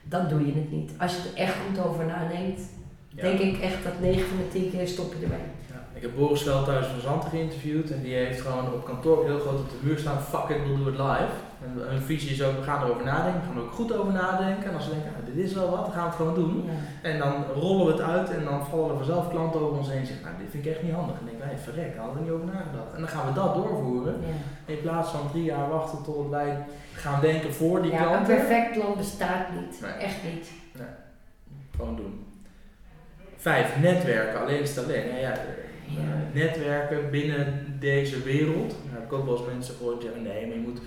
Dan doe je het niet. Als je er echt goed over nadenkt, Ja. denk ik echt dat 9 van de 10 keer stop je ermee. Ja. Ik heb Boris Veldhuis van Zanten geïnterviewd en die heeft gewoon op kantoor heel groot op de muur staan, fuck it, we'll do it live. En hun visie is ook, we gaan erover nadenken, we gaan er ook goed over nadenken. En als ze denken, nou, dit is wel wat, dan gaan we het gewoon doen. Ja. En dan rollen we het uit en dan vallen er vanzelf klanten over ons heen en zeggen, nou dit vind ik echt niet handig. En dan denk nee, verrek, hadden we niet over nagedacht. En dan gaan we dat doorvoeren. Ja. In plaats van drie jaar wachten tot wij gaan denken voor die Ja, een perfect plan bestaat niet. Nee. Echt niet. Gewoon doen. Vijf, netwerken, alleen is het alleen. Ja, eh, netwerken binnen deze wereld. Daar heb ik ook wel eens mensen gehoord die zeggen, nee, maar je moet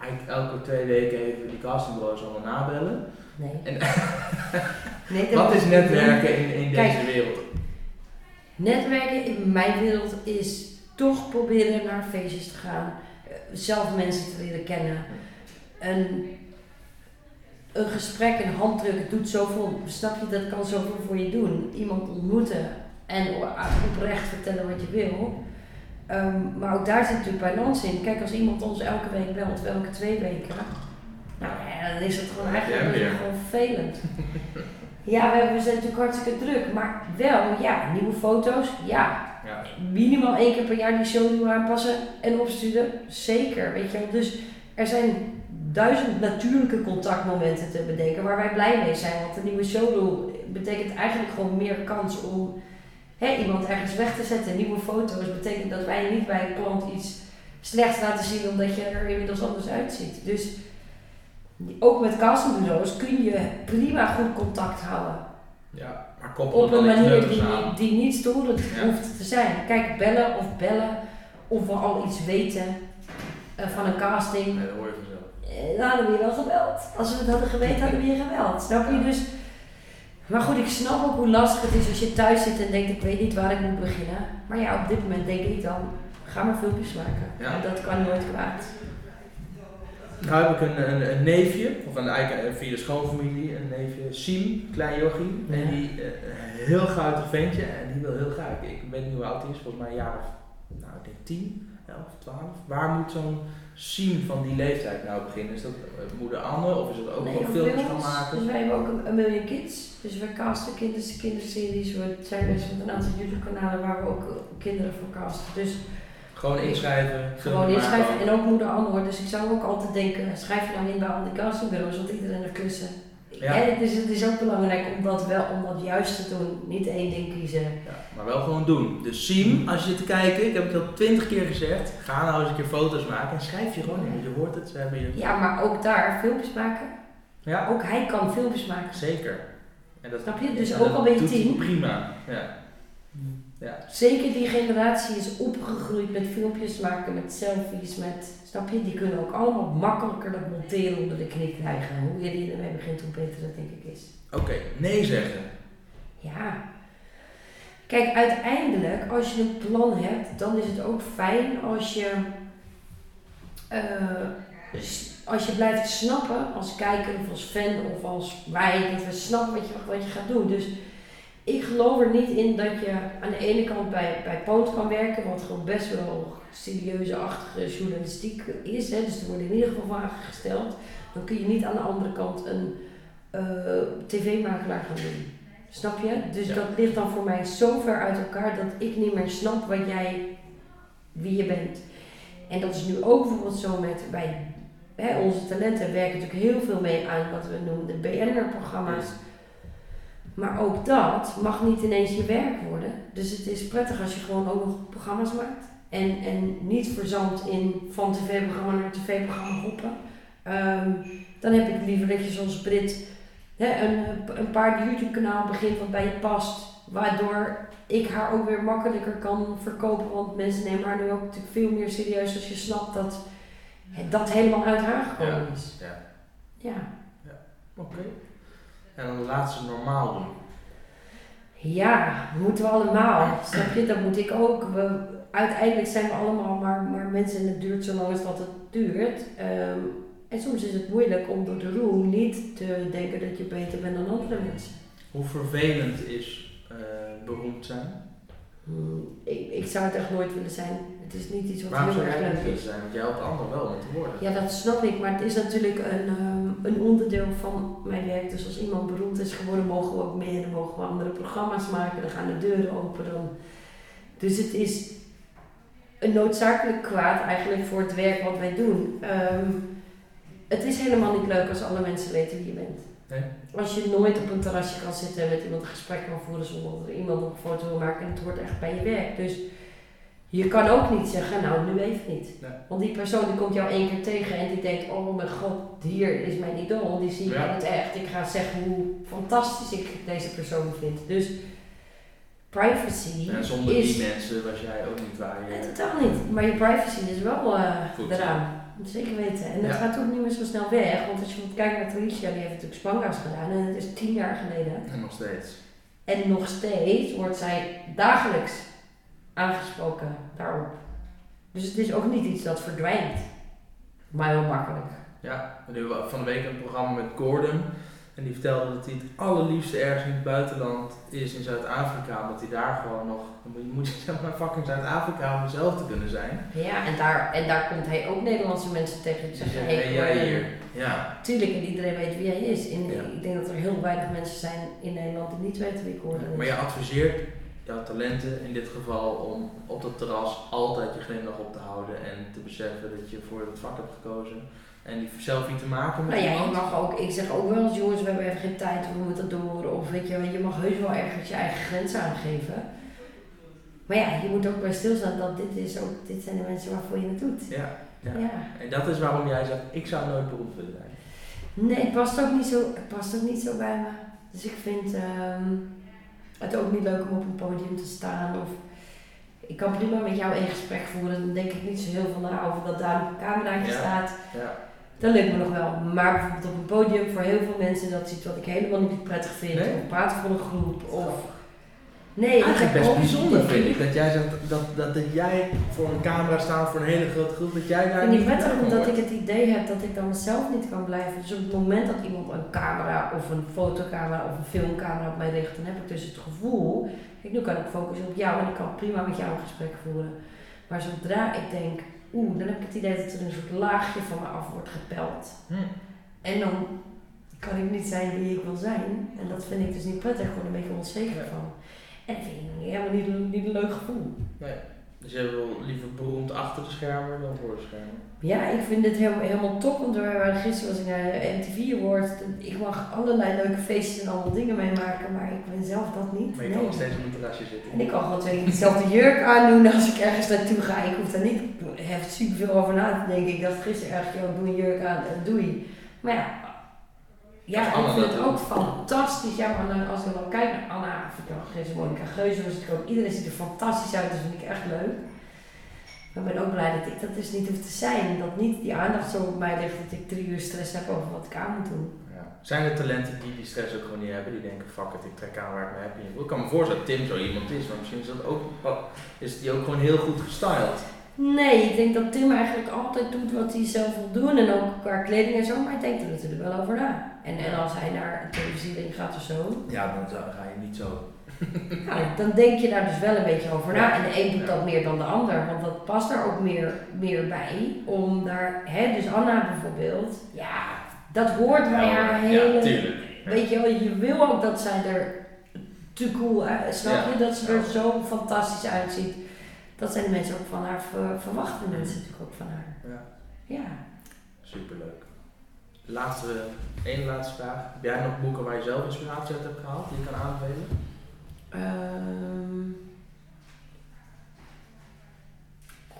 eigenlijk elke twee weken even die castingbureaus allemaal nabellen. Nee. En- (laughs) nee Wat is netwerken in, in Kijk. deze wereld? Netwerken in mijn wereld is toch proberen naar feestjes te gaan. eh, Zelf mensen te leren kennen. Een, een gesprek, een handdruk, het doet zoveel. Snap je, dat kan zoveel voor je doen. Iemand ontmoeten en oprecht vertellen wat je wil. Ehm, maar ook daar zit natuurlijk balans in. Kijk, als iemand ons elke week belt, of elke twee weken, nou ja, dan is het gewoon eigenlijk Ja, gewoon vervelend. (laughs) Ja, we, hebben- we zijn natuurlijk hartstikke druk, maar wel, ja, nieuwe foto's, ja. Ja. Minimaal één keer per jaar die showreel aanpassen en opsturen, zeker, weet je wel. Dus er zijn duizend natuurlijke contactmomenten te bedenken waar wij blij mee zijn. Want een nieuwe showreel betekent eigenlijk gewoon meer kans om hè, iemand ergens weg te zetten. Nieuwe foto's betekent dat wij niet bij een klant iets slechts laten zien omdat je er inmiddels anders uitziet. Dus ook met castingbureaus kun je prima goed contact houden. ja, maar koppel Op een manier die, aan. die niet storend Ja. hoeft te zijn. Kijk, bellen of bellen of we al iets weten eh, van een casting. Nee, dat hoor je vanzelf. Eh, Dan hadden we je wel gebeld. Als we het hadden geweten, hadden we je gebeld. Snap je? Dus, maar goed, ik snap ook hoe lastig het is als je thuis zit en denkt, ik weet niet waar ik moet beginnen. Maar ja, op dit moment denk ik dan, ga maar filmpjes maken. Ja. En dat kan nooit kwaad. Nou heb ik een, een, een neefje, of een, eigenlijk via de schoonfamilie, een neefje, Siem, klein jochie. En die, eh, een heel guitig ventje, en die wil heel graag, ik weet niet hoe oud hij is, volgens mij een jaar of, nou ik denk 10, 11, 12. Waar moet zo'n Siem van die leeftijd nou beginnen? Is dat eh, moeder Anne, of is het ook Nee, gewoon filmpjes bij gaan maken? Dus wij hebben ook een, een Million Kids. Dus we casten kinders, kinderseries. We zijn bezig met een aantal YouTube kanalen waar we ook kinderen voor casten. Dus Gewoon inschrijven, gewoon inschrijven. En ook moeder Anne hoor. Dus ik zou ook altijd denken, schrijf je nou in bij al die castingbureaus, want iedereen er klussen. Ja. Dus het is ook belangrijk om dat wel, om dat juist te doen. Niet één ding kiezen. Ja, maar wel gewoon doen. Dus Siem, als je zit te kijken, ik heb het al twintig keer gezegd, ga nou eens een keer foto's maken en schrijf je gewoon in. Je hoort het, ze hebben je... Ja, maar ook daar filmpjes maken. Ja, Ook hij kan filmpjes maken. zeker. En dat, Snap je? Dus ook al ben je tien. Prima, ja. Ja, Zeker die generatie is opgegroeid met filmpjes maken, met selfies, met... Snap je? Die kunnen ook allemaal makkelijker dat monteren onder de knie krijgen. Hoe je ermee begint, hoe beter dat denk ik is. oké, nee zeggen. Ja. Kijk, uiteindelijk, als je een plan hebt, dan is het ook fijn als je... eh, als je blijft snappen als kijker of als fan of als wij, dat we snappen wat je, wat je gaat doen. Dus ik geloof er niet in dat je aan de ene kant bij, bij Poot kan werken, wat gewoon best wel serieuze-achtige journalistiek is. Hè? Dus er worden in ieder geval vragen gesteld. Dan kun je niet aan de andere kant een eh, tv-makelaar gaan doen. Snap je? Dus Ja. dat ligt dan voor mij zo ver uit elkaar dat ik niet meer snap wat jij, wie je bent. En dat is nu ook bijvoorbeeld zo met bij hè, onze talenten werken natuurlijk heel veel mee aan wat we noemen de BN'er-programma's. Maar ook dat mag niet ineens je werk worden. Dus het is prettig als je gewoon ook nog programma's maakt. En, en niet verzandt in van tv-programma naar tv-programma hoppen. Ehm, dan heb ik liever dat je zoals Brit hè, een, een paar YouTube-kanaal begint wat bij je past. Waardoor ik haar ook weer makkelijker kan verkopen. Want mensen nemen haar nu ook natuurlijk veel meer serieus als je snapt dat dat helemaal uit haar gekomen Ja. is. Ja. Ja. Oké. En dan de laatste normaal doen. Ja, moeten we allemaal. Snap je? Dat moet ik ook. We, uiteindelijk zijn we allemaal maar, maar mensen en het duurt zo lang als dat het duurt. Ehm, en soms is het moeilijk om door de roem niet te denken dat je beter bent dan andere mensen. Hoe vervelend is eh, beroemd zijn? Hmm, ik, ik zou het echt nooit willen zijn. Het is niet iets wat Waarom heel erg leuk willen is. zijn? Want jij helpt anderen wel met te worden. Ja, dat snap ik, maar het is natuurlijk een, ehm, een onderdeel van mijn werk. Dus als iemand beroemd is geworden, mogen we ook meer. Dan mogen we andere programma's maken, dan gaan de deuren open. Dan. Dus het is een noodzakelijk kwaad eigenlijk voor het werk wat wij doen. Ehm, het is helemaal niet leuk als alle mensen weten wie je bent. Nee? Als je nooit op een terrasje kan zitten en met iemand een gesprek kan voeren zonder dat er iemand nog een foto wil maken en het hoort echt bij je werk. Dus je kan ook niet zeggen, nou nu even niet. Nee. Want die persoon die komt jou één keer tegen en die denkt, oh mijn god, hier is mijn idool. Die zie ik Ja. het echt. Ik ga zeggen hoe fantastisch ik deze persoon vind. Dus privacy En zonder is... die mensen was jij ook niet waar Nee, je... totaal niet. Maar je privacy is wel Goed. eraan. Zeker weten. En dat Ja. gaat ook niet meer zo snel weg. Want als je bijvoorbeeld kijkt naar Tricia, die heeft natuurlijk Spanga's gedaan. En het is tien jaar geleden. En nog steeds. En nog steeds wordt zij dagelijks aangesproken daarop. Dus het is ook niet iets dat verdwijnt. Maar heel makkelijk. Ja, we hebben van de week een programma met Gordon. En die vertelde dat hij het allerliefste ergens in het buitenland is in Zuid-Afrika. Omdat hij daar gewoon nog... Je moet zeg maar fucking Zuid-Afrika om jezelf te kunnen zijn. Ja, en daar, en daar komt hij ook Nederlandse mensen tegen. Die zeggen, zeggen, hey, jij hier. Ja. Tuurlijk, en iedereen weet wie hij is. Ja. ik denk dat er heel weinig mensen zijn in Nederland die niet weten wie Gordon is. Maar je adviseert jouw talenten in dit geval om op dat terras altijd je glimlach op te houden. En te beseffen dat je voor het vak hebt gekozen. En die selfie te maken met Nou ja, je mag ook, ik zeg ook wel eens, jongens, we hebben even geen tijd, we moeten door. Of weet je, je mag heus wel ergens je eigen grenzen aangeven. Maar ja, je moet ook bij stilstaan dat dit, is ook, dit zijn de mensen waarvoor je het doet. Ja, ja. Ja. En dat is waarom jij zegt, ik zou nooit beroemd willen zijn. Nee, het past ook niet zo, het past ook niet zo bij me. Dus ik vind ehm, het ook niet leuk om op een podium te staan. Of ik kan prima met jou een gesprek voeren. Dan denk ik niet zo heel veel na over dat daar een cameraatje Ja. staat. Ja. Dat lukt me nog wel. Maar bijvoorbeeld op een podium voor heel veel mensen dat ziet wat ik helemaal niet prettig vind. Nee? Of praten voor een groep. Of nee, ik Eigenlijk best bijzonder vind ik dat jij zegt dat, dat, dat jij voor een camera staat voor een hele grote groep, dat jij Ik daar het niet prettig omdat ik het idee heb dat ik dan mezelf niet kan blijven. Dus op het moment dat iemand een camera of een fotocamera of een filmcamera op mij richt, dan heb ik dus het gevoel, kijk, nu kan ik focussen op jou en ik kan prima met jou een gesprek voeren. Maar zodra ik denk, oeh, dan heb ik het idee dat er een soort laagje van me af wordt gepeld. Hm. En dan kan ik niet zijn wie ik wil zijn. En dat vind ik dus niet prettig, ik er een beetje onzeker van. En dat vind ik helemaal niet, een- niet een leuk gevoel. Nee. Dus jij wil liever beroemd achter de schermen dan voor de schermen. Ja, ik vind dit helemaal, helemaal top, want gisteren was ik naar MTV Awards. Ik mag allerlei leuke feestjes en allemaal dingen meemaken, maar ik ben zelf dat niet. Maar je kan nog steeds op een terrasje zitten. En ik kan gewoon twee keer dezelfde jurk aandoen als ik ergens naartoe ga. Ik hoef daar niet echt super veel over na te denken. Ik dacht gisteren eigenlijk, joh, doe een jurk aan en doei. Maar ja, ja, ik Anna vind dat het doet. ook fantastisch. Ja, maar dan, als ik dan kijk naar Anna, of ik dan gisteren Monica Geuze, was ik ook, iedereen ziet er fantastisch uit, dat vind ik echt leuk. Maar ik ben ook blij dat ik dat dus niet hoef te zijn. Dat niet die aandacht zo op mij ligt dat ik drie uur stress heb over wat ik aan moet doen. Ja. Zijn er talenten die die stress ook gewoon niet hebben, die denken, fuck it, ik trek aan waar ik me happy in voel? Ik kan me voorstellen dat Tim zo iemand is, maar misschien is dat ook, is die ook gewoon heel goed gestyled. Nee, ik denk dat Tim eigenlijk altijd doet wat hij zelf wil doen. En ook qua kleding en zo. Maar hij denkt er natuurlijk wel over na. En, en als hij naar een televisiering gaat of zo. Ja, dan ga je niet zo. (laughs) Nou, dan denk je daar dus wel een beetje over na. En de een doet dat meer dan de ander. Want dat past er ook meer, meer bij. Om daar, hè, dus Anna bijvoorbeeld. Ja, dat hoort bij haar hele... Tuurlijk. Weet je wel, je wil ook dat zij er te cool uit, snap je? Dat ze er zo fantastisch uitziet. Dat zijn de mensen ook van haar, ver- verwachten mensen natuurlijk ook van haar. Ja, Ja. superleuk. Laatste, één laatste vraag. Heb jij nog boeken waar je zelf inspiratie uit hebt gehaald, die je kan aanbevelen? Ehm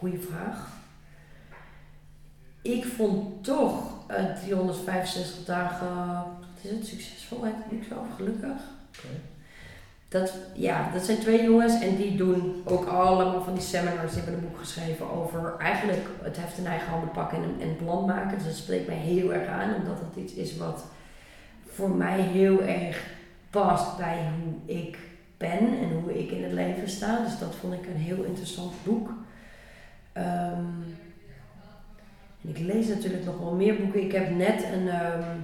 goeie vraag. Ik vond toch eh 365 dagen, wat is het, succesvol, het niet zo, gelukkig. Oké. Dat, ja, dat zijn twee jongens en die doen ook allemaal van die seminars. Die hebben een boek geschreven over eigenlijk het heft in eigen handen pakken en, plan maken. Dus dat spreekt mij heel erg aan, omdat dat iets is wat voor mij heel erg past bij hoe ik ben en hoe ik in het leven sta. Dus dat vond ik een heel interessant boek. Ehm, en ik lees natuurlijk nog wel meer boeken. Ik heb net een, ehm,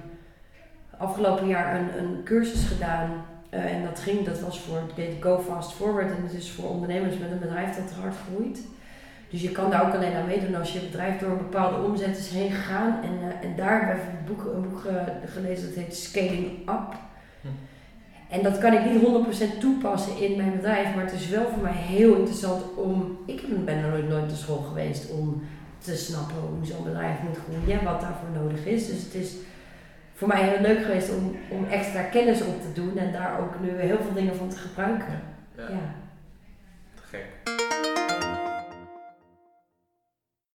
afgelopen jaar een, een cursus gedaan. Uh, en dat ging, dat was voor het Go Fast Forward. En het is voor ondernemers met een bedrijf dat hard groeit. Dus je kan daar ook alleen aan meedoen als je bedrijf door een bepaalde omzet is heen gegaan. En, uh, en daar heb ik een boek, een boek gelezen dat heet Scaling Up. Hm. En dat kan ik niet 100% toepassen in mijn bedrijf, maar het is wel voor mij heel interessant om. Ik ben er nooit, nooit naar school geweest om te snappen hoe zo'n bedrijf moet groeien, wat daarvoor nodig is. Dus het is voor mij heel leuk geweest om, om extra kennis op te doen en daar ook nu heel veel dingen van te gebruiken. Ja. ja. Te gek.